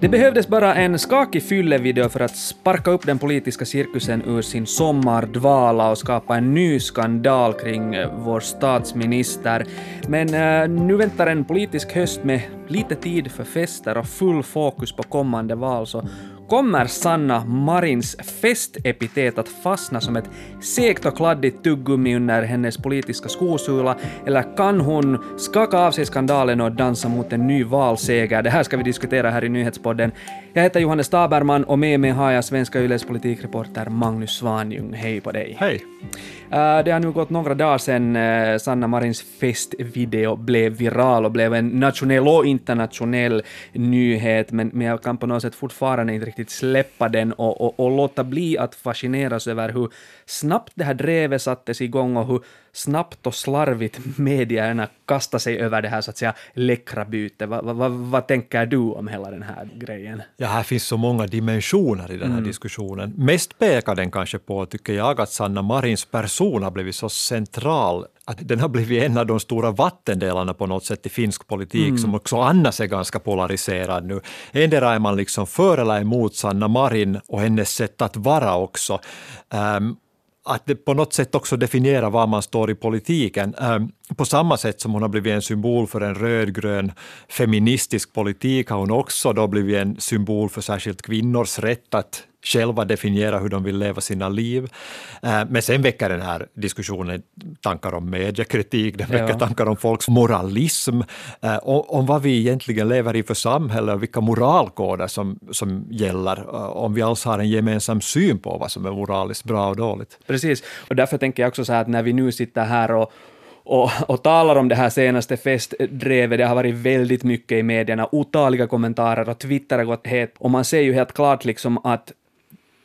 Det behövdes bara en skakig fyllevideo för att sparka upp den politiska cirkusen ur sin sommardvala och skapa en ny skandal kring eh, vår statsminister. Men uh, nu väntar en politisk höst med lite tid för fester och full fokus på kommande val, så Kommer Sanna Marins festepitet att fastna som ett segt och kladdigt tuggummi under hennes politiska skosula, eller kan hon skaka av sig skandalen och dansa mot en ny valseger? Det här ska vi diskutera här i Nyhetspodden. Jag heter Johannes Taberman och med mig har jag Svenska Yles politikreporter Magnus Svanjung. Hej på dig. Hej. Uh, det har nu gått några dagar sedan uh, Sanna Marins festvideo blev viral och blev en nationell och internationell nyhet, men, men jag kan på något sätt fortfarande inte riktigt släppa den och, och, och låta bli att fascineras över hur snabbt det här drevet sattes igång och hur snabbt och slarvigt medierna kastar sig över det här så att säga läckra bytet. Va, va, va, vad tänker du om hela den här grejen? Ja, här finns så många dimensioner i den här mm. diskussionen. Mest pekar den kanske på, tycker jag, att Sanna Marins person har blivit så central att den har blivit en av de stora vattendelarna på något sätt i finsk politik mm. som också annars är ganska polariserad nu. Endera är man liksom för eller emot Sanna Marin och hennes sätt att vara också. Um, att det på något sätt också definierar var man står i politiken. Ehm, på samma sätt som hon har blivit en symbol för en rödgrön feministisk politik har hon också då blivit en symbol för särskilt kvinnors rätt att själva definiera hur de vill leva sina liv. Eh, men sen väcker den här diskussionen tankar om mediekritik, den väcker ja. tankar om folks moralism, eh, om vad vi egentligen lever i för samhälle och vilka moralkoder som, som gäller, eh, om vi alls har en gemensam syn på vad som är moraliskt bra och dåligt. Precis, och därför tänker jag också så här att när vi nu sitter här och och, och talar om det här senaste festdrevet. Det har varit väldigt mycket i medierna, otaliga kommentarer och Twitter har gått het. Och man ser ju helt klart liksom att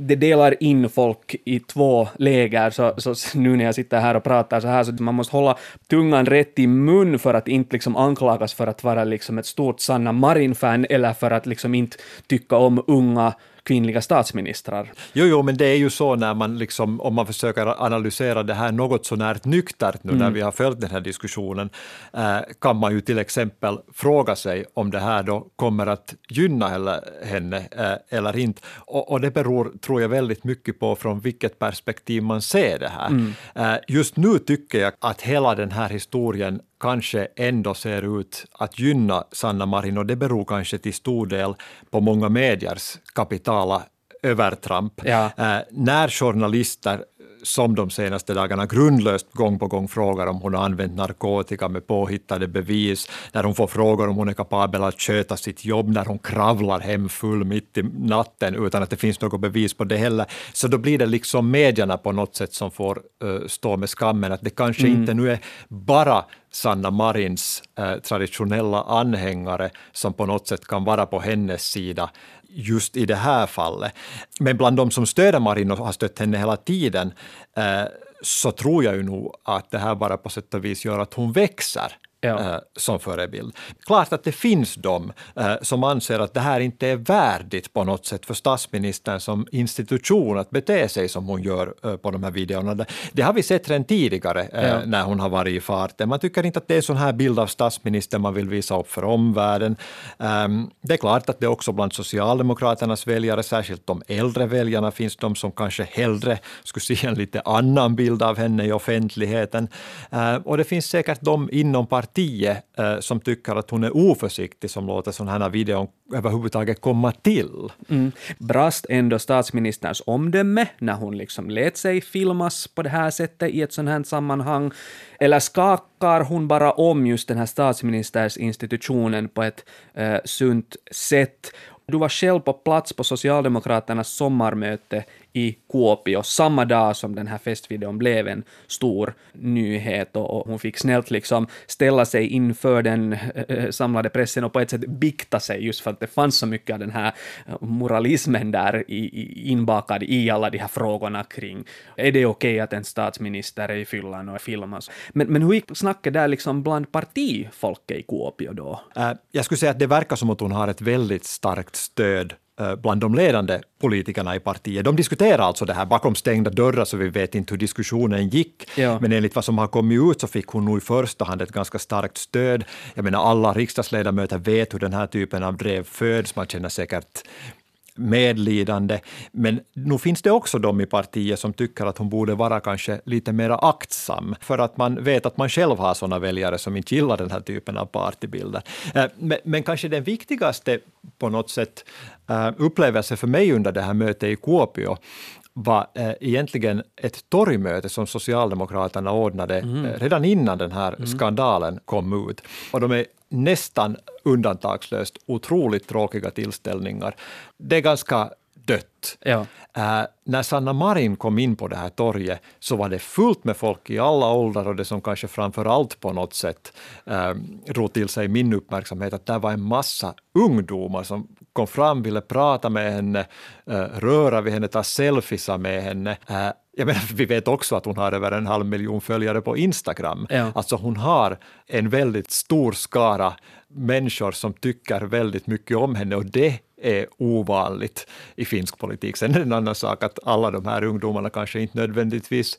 det delar in folk i två läger, så, så nu när jag sitter här och pratar så här, så man måste hålla tungan rätt i mun för att inte liksom anklagas för att vara liksom ett stort Sanna Marin-fan eller för att liksom inte tycka om unga kvinnliga statsministrar. Jo, jo, men det är ju så när man liksom, om man försöker analysera det här något så när nyktert nu mm. när vi har följt den här diskussionen, eh, kan man ju till exempel fråga sig om det här då kommer att gynna henne eh, eller inte. Och, och, det beror, tror jag, väldigt mycket på från vilket perspektiv man ser det här. Mm. Eh, just nu tycker jag att hela den här historien kanske ändå ser ut att gynna Sanna Marin och det beror kanske till stor del på många mediers kapitala övertramp. Ja. Eh, när journalister som de senaste dagarna grundlöst gång på gång frågar om hon har använt narkotika med påhittade bevis, när hon får frågor om hon är kapabel att sköta sitt jobb, när hon kravlar hem full mitt i natten utan att det finns något bevis på det heller. Så då blir det liksom medierna på något sätt som får uh, stå med skammen, att det kanske mm. inte nu är bara Sanna Marins eh, traditionella anhängare som på något sätt kan vara på hennes sida just i det här fallet. Men bland de som stöder Marin och har stött henne hela tiden eh, så tror jag ju nog att det här bara på sätt och vis gör att hon växer ja. eh, som förebild. Klart att det finns de eh, som anser att det här inte är värdigt på något sätt för statsministern som institution att bete sig som hon gör eh, på de här videorna. Det, har vi sett redan tidigare ja. när hon har varit i farten. Man tycker inte att det är en sån här bild av statsministern man vill visa upp för omvärlden. Ehm, det är klart att det också bland Socialdemokraternas väljare, särskilt de äldre väljarna, finns de som kanske hellre skulle se en lite annan bild av henne i offentligheten. Eh, och det finns säkert de inom partiet tio eh, som tycker att hon är oförsiktig som låter sådana här videon överhuvudtaget komma till. Mm. Brast ändå statsministerns omdöme när hon liksom lät sig filmas på det här sättet i ett sådant här sammanhang? Eller skakar hon bara om just den här statsministerinstitutionen på ett eh, sunt sätt? Du var själv på plats på Socialdemokraternas sommarmöte i Kuopio samma dag som den här festvideon blev en stor nyhet och, hon fick snällt liksom ställa sig inför den äh, samlade pressen och på ett sätt bikta sig just för att det fanns så mycket av den här eh, moralismen där i, i, inbakad i alla de här frågorna kring är det okej okay att en statsminister är i fyllan och filmas? Men, men hur gick snacket där liksom bland partifolket i Kuopio då? Jag skulle säga att det verkar som att hon har ett väldigt starkt stöd bland de ledande politikerna i partiet. De diskuterar alltså det här bakom stängda dörrar, så vi vet inte hur diskussionen gick. Ja. Men enligt vad som har kommit ut så fick hon nog i första hand ett ganska starkt stöd. Jag menar, alla riksdagsledamöter vet hur den här typen av drev föds. Man känner säkert medlidande. Men nu finns det också de i partiet som tycker att hon borde vara kanske lite mer aktsam, för att man vet att man själv har sådana väljare som inte gillar den här typen av partybilder. Eh, men, men kanske den viktigaste på något sätt eh, upplevelse för mig under det här mötet i Kuopio var eh, egentligen ett torgmöte som Socialdemokraterna ordnade mm. eh, redan innan den här mm. skandalen kom ut. Och de är nästan undantagslöst otroligt tråkiga tillställningar. Det är ganska dött. Ja. Äh, när Sanna Marin kom in på det här torget så var det fullt med folk i alla åldrar och det som kanske framför allt på något sätt äh, drog till sig min uppmärksamhet att där var en massa ungdomar som kom fram, ville prata med henne, äh, röra vid henne, ta selfies med henne. Äh, jag menar, vi vet också att hon har över en halv miljon följare på Instagram. Ja. Alltså hon har en väldigt stor skara människor som tycker väldigt mycket om henne och det är ovanligt i finsk politik. Sen är det en annan sak att alla de här ungdomarna kanske inte nödvändigtvis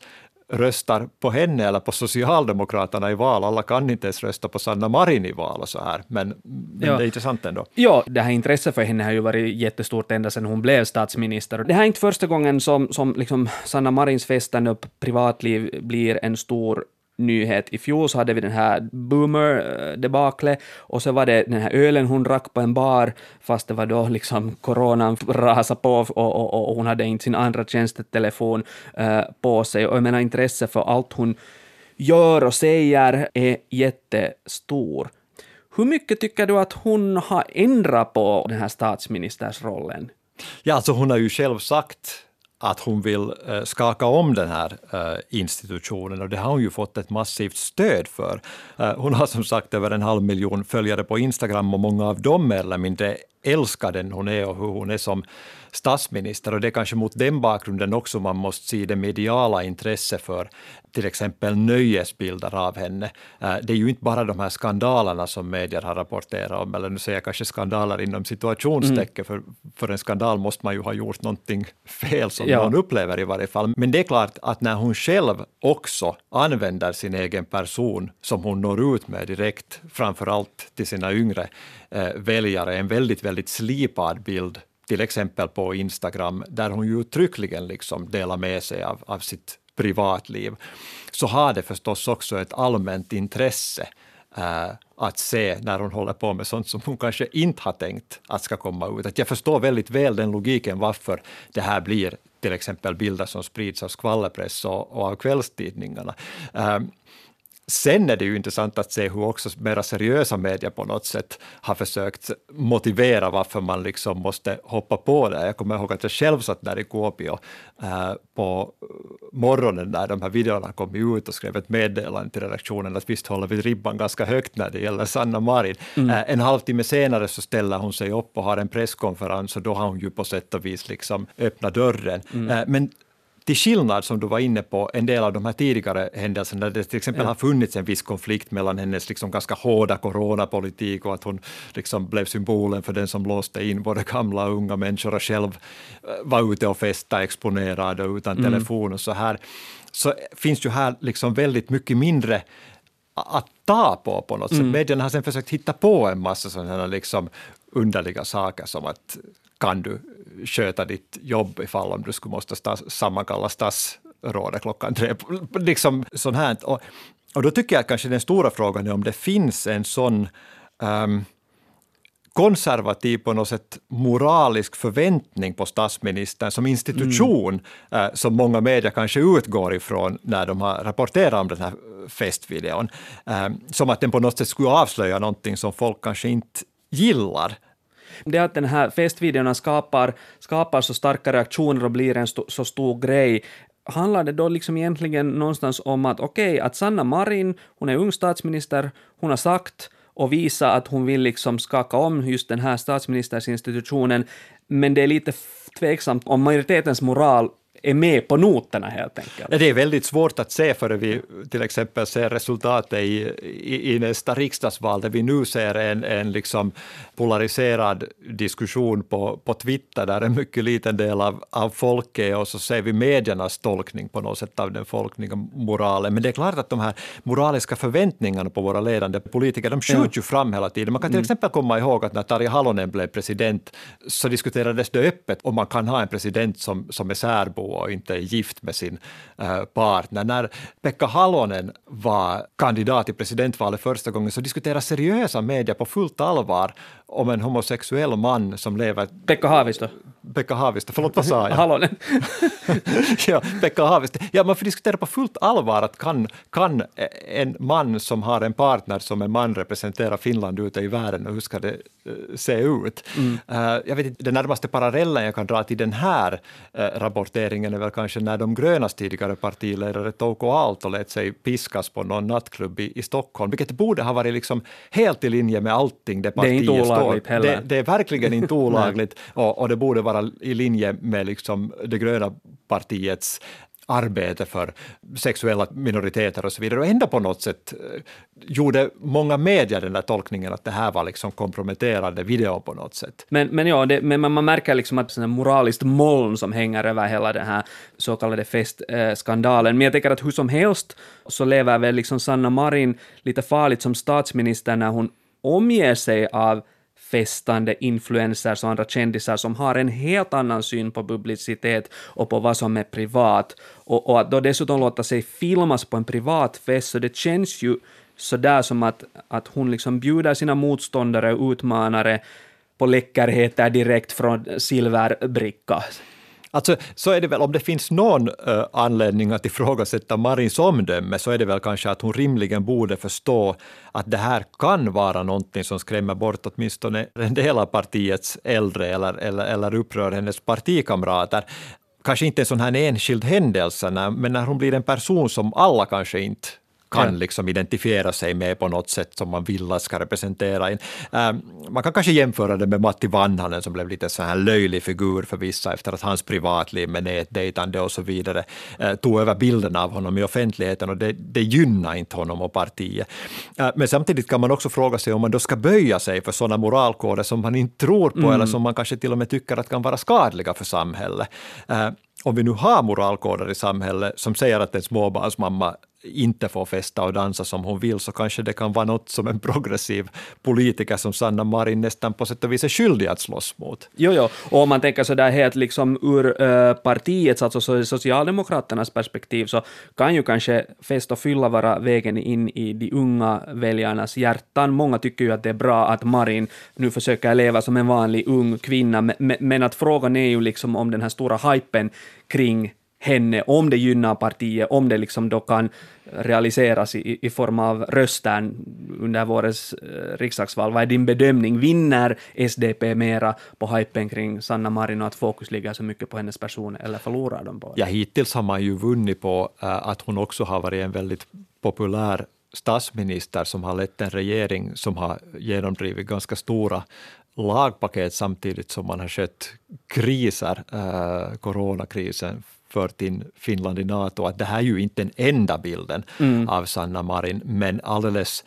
röstar på henne eller på Socialdemokraterna i val. Alla kan inte ens rösta på Sanna Marin i val och så här, men, men Ja. det är intressant ändå. Ja, det här intresset för henne har ju varit jättestort ända sedan hon blev statsminister. Det här är inte första gången som, som liksom Sanna Marins festande och privatliv blir en stor nyhet. I fjol så hade vi den här boomer-debaklet eh, och så var det den här ölen hon drack på en bar fast det var då liksom coronan rasade på och, och, och hon hade inte sin andra tjänstetelefon uh, på sig. Och jag menar intresset för allt hon gör och säger är jättestor. Hur mycket tycker du att hon har ändrat på den här statsministersrollen? Ja, alltså hon har ju själv sagt att hon vill eh, skaka om den här eh, institutionen och det har hon ju fått ett massivt stöd för. Eh, hon har som sagt över en halv miljon följare på Instagram och många av dem mer eller mindre älskar den hon är och hur hon är som statsminister och det är kanske mot den bakgrunden också man måste se det mediala intresse för till exempel nöjesbilder av henne. Eh, Det är ju inte bara de här skandalerna som medier har rapporterat om, eller nu säger jag kanske skandaler inom situationstecken, för, för en skandal måste man ju ha gjort någonting fel som Ja. någon upplever i varje fall. Men det är klart att när hon själv också använder sin egen person som hon når ut med direkt, framför allt till sina yngre eh, väljare, en väldigt, väldigt slipad bild till exempel på Instagram, där hon ju uttryckligen liksom delar med sig av, av sitt privatliv, så har det förstås också ett allmänt intresse äh, att se när hon håller på med sånt som hon kanske inte har tänkt att ska komma ut. Att jag förstår väldigt väl den logiken varför det här blir till exempel bilder som sprids av skvallerpress och, och av kvällstidningarna. Äh, Sen är det ju intressant att se hur också mera seriösa medier på något sätt har försökt motivera varför man liksom måste hoppa på det. Jag kommer ihåg att jag själv satt där i Kuopio eh, på morgonen när de här videorna kom ut och skrev ett meddelande till redaktionen att visst håller vi ribban ganska högt när det gäller Sanna Marin. Eh, en halvtimme senare så ställer hon sig upp och har en presskonferens och då har hon ju på sätt och vis liksom öppnat dörren. Eh, men till skillnad som du var inne på en del av de här tidigare händelserna, där det till exempel har funnits en viss konflikt mellan hennes liksom ganska hårda coronapolitik och att hon liksom blev symbolen för den som låste in både gamla och unga människor och själv eh, var ute och festa exponerad och utan telefon och så här, så finns ju här liksom väldigt mycket mindre att ta på på något sätt. Medierna har sen försökt hitta på en massa sådana liksom underliga saker som att kan du sköta ditt jobb ifall om du skulle måste stas, sammankalla statsrådet klockan tre. Liksom sånt här. Och, och då tycker jag kanske den stora frågan är om det finns en sån ehm, konservativ på något sätt moralisk förväntning på statsministern som institution eh, som många medier kanske utgår ifrån när de har rapporterat om den här festvideon. Eh, som att den på något sätt skulle avslöja någonting som folk kanske inte gillar. Det att den här festvideorna skapar, skapar så starka reaktioner och blir en st så stor grej, handlar det då liksom egentligen någonstans om att okej, att Sanna Marin, hon är ung statsminister, hon har sagt och visa att hon vill liksom skaka om just den här statsministersinstitutionen, men det är lite tveksamt om majoritetens moral är med på noterna helt enkelt. Ja, det är väldigt svårt att se före vi till exempel ser resultatet i, i, i nästa riksdagsval, där vi nu ser en, en liksom polariserad diskussion på, på Twitter, där en mycket liten del av, av folket är, och så ser vi mediernas tolkning på något sätt av den folkliga moralen. Men det är klart att de här moraliska förväntningarna på våra ledande politiker, de skjuts ju fram hela tiden. Man kan till mm. exempel komma ihåg att när Tarja Halonen blev president, så diskuterades det öppet om man kan ha en president som, som är särbo och inte är gift med sin eh, partner. När Pekka Halonen var kandidat i presidentvalet första gången så diskuterades seriösa medier på fullt allvar om en homosexuell man som lever... Pekka Haavisto. Pekka Haavisto, förlåt vad sa jag? Halonen. ja, Pekka Haavisto. Ja, man får diskutera på fullt allvar att kan, kan en man som har en partner som en man representera Finland ute i världen och hur ska det uh, se ut? Mm. Uh, jag vet inte, den närmaste parallellen jag kan dra till den här uh, rapporteringen är väl kanske när de grönas tidigare partiledare Touko Aalto lät sig piskas på någon nattklubb i, i Stockholm, vilket borde ha varit liksom helt i linje med allting det partiet står olagligt heller. Det, det, är verkligen inte olagligt och, och, det borde vara i linje med liksom det gröna partiets arbete för sexuella minoriteter och så vidare. Och ändå på något sätt eh, gjorde många medier den där tolkningen att det här var liksom komprometterande video på något sätt. Men, men ja, det, men man märker liksom att det är moraliskt moln som hänger över hela den här så kallade festskandalen. Men jag tänker att hur som helst så lever väl liksom Sanna Marin lite farligt som statsminister när hon omger sig av festande influencers och andra kändisar som har en helt annan syn på publicitet och på vad som är privat. Och, och att då dessutom låta sig filmas på en privat fest, så det känns ju sådär som att, att hon liksom bjuder sina motståndare och utmanare på läckerheter direkt från silverbricka. Alltså, så är det väl, om det finns någon uh, anledning att ifrågasätta Marins omdöme, så är det väl kanske att hon rimligen borde förstå att det här kan vara någonting som skrämmer bort åtminstone en del av partiets äldre eller, eller, eller upprör hennes partikamrater. Kanske inte en sån här enskild händelse, men när hon blir en person som alla kanske inte kan ja. liksom identifiera sig med på något sätt som man vill att ska representera in. Uh, man kan kanske jämföra det med Matti Vanhanen som blev lite så här löjlig figur för vissa efter att hans privatliv med nätdejtande och så vidare uh, tog över bilden av honom i offentligheten och det, det gynnar inte honom och partiet. Uh, men samtidigt kan man också fråga sig om man då ska böja sig för sådana moralkoder som man inte tror på mm. eller som man kanske till och med tycker att kan vara skadliga för samhället om vi nu har moralkoder i samhället som säger att en småbarnsmamma inte får festa och dansa som hon vill, så kanske det kan vara något som en progressiv politiker som Sanna Marin nästan på sätt och vis är skyldig att slåss mot. Jo, jo, och om man tänker så där helt liksom ur äh, partiets, alltså Socialdemokraternas perspektiv, så kan ju kanske fest och fylla vara vägen in i de unga väljarnas hjärtan. Många tycker ju att det är bra att Marin nu försöker leva som en vanlig ung kvinna, men, men att frågan är ju liksom om den här stora hypen kring henne, om det gynnar partiet, om det liksom då kan realiseras i, i form av röster under vårens eh, riksdagsval. Vad är din bedömning? Vinner SDP mera på hypen kring Sanna Marin och att fokus ligger så mycket på hennes person, eller förlorar de på det? Ja, hittills har man ju vunnit på eh, att hon också har varit en väldigt populär statsminister som har lett en regering som har genomdrivit ganska stora lagpaket samtidigt som man har skött kriser, uh, coronakrisen fört in Finland i Nato, att det här är ju inte den enda bilden mm. av Sanna Marin, men alldeles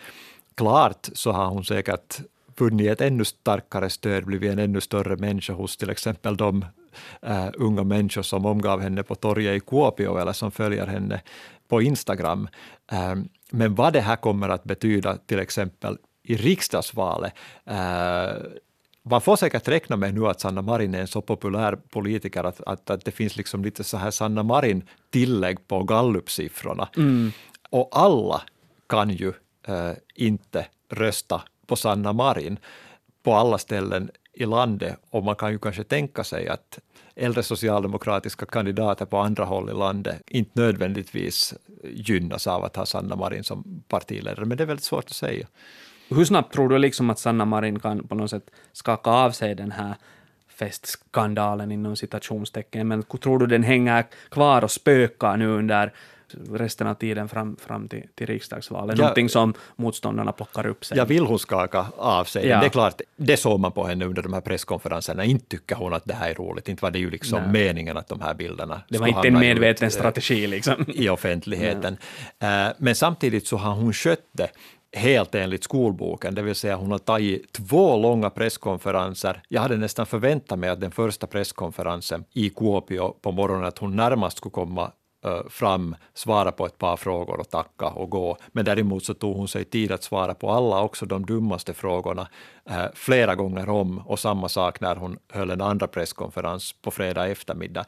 klart så har hon säkert vunnit ett ännu starkare stöd, blivit en ännu större människa hos till exempel de uh, unga människor som omgav henne på torget i Kuopio eller som följer henne på Instagram. Um, men vad det här kommer att betyda till exempel i riksdagsvalet, uh, man får säkert räkna med nu att Sanna Marin är en så populär politiker att, att, att det finns liksom lite så här Sanna Marin-tillägg på gallupsiffrorna. Mm. Och alla kan ju äh, inte rösta på Sanna Marin på alla ställen i landet och man kan ju kanske tänka sig att äldre socialdemokratiska kandidater på andra håll i landet inte nödvändigtvis gynnas av att ha Sanna Marin som partiledare, men det är väldigt svårt att säga. Hur snabbt tror du liksom att Sanna Marin kan på något sätt skaka av sig den här festskandalen inom citationstecken, men tror du den hänger kvar och spökar nu under resten av tiden fram, fram till, till riksdagsvalet. Ja. Någonting som motståndarna plockar upp sig. Jag vill hon skaka av sig Ja. Det är klart, det såg man på henne under de här presskonferenserna. Inte tycker hon att det här är roligt. Inte var det ju liksom Nej. meningen att de här bilderna det var inte en ut, medveten eh, strategi liksom. i offentligheten. Eh, Men samtidigt så har hon skött det helt enligt skolboken, det vill säga hon har tagit två långa presskonferenser. Jag hade nästan förväntat mig att den första presskonferensen i Kuopio på morgonen, att hon närmast skulle komma Eh, fram, svara på ett par frågor och tacka och gå. Men däremot så tog hon sig tid att svara på alla, också de dummaste frågorna, eh, flera gånger om och samma sak när hon höll en andra presskonferens på fredag eftermiddag.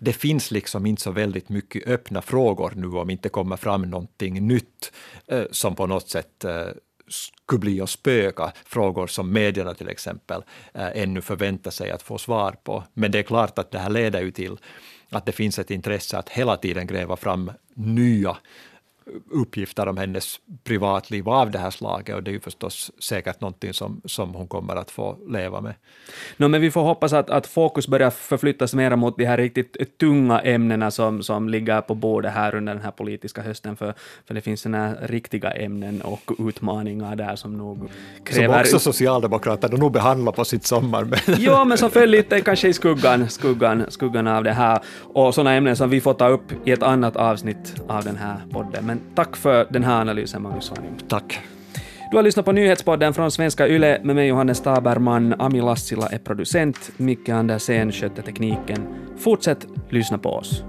Det finns liksom inte så väldigt mycket öppna frågor nu om inte kommer fram någonting nytt eh, som på något sätt skulle bli att spöka, frågor som medierna till exempel ännu förväntar sig att få svar på. Men det är klart att det här leder ju till att det finns ett intresse att hela tiden gräva fram nya uppgifter om hennes privatliv av det här slaget och det är ju förstås säkert någonting som, som hon kommer att få leva med. No, men vi får hoppas att, att fokus börjar förflyttas mer mot de här riktigt tunga ämnena som, som ligger på bordet här under den här politiska hösten, för, för det finns såna riktiga ämnen och utmaningar där som nog Som kräver... också Socialdemokraterna nog behandlar på sitt sommarmöte. Ja, men som föll lite kanske i skuggan, skuggan, skuggan av det här. Och sådana ämnen som vi får ta upp i ett annat avsnitt av den här podden. Men tack för den här analysen, Magnus Svanjung. Tack. Du har lyssnat på nyhetspodden från Svenska Yle med mig Johannes Taberman. Ami Lassila är producent, Micke Andersen sköter tekniken. Fortsätt lyssna på oss.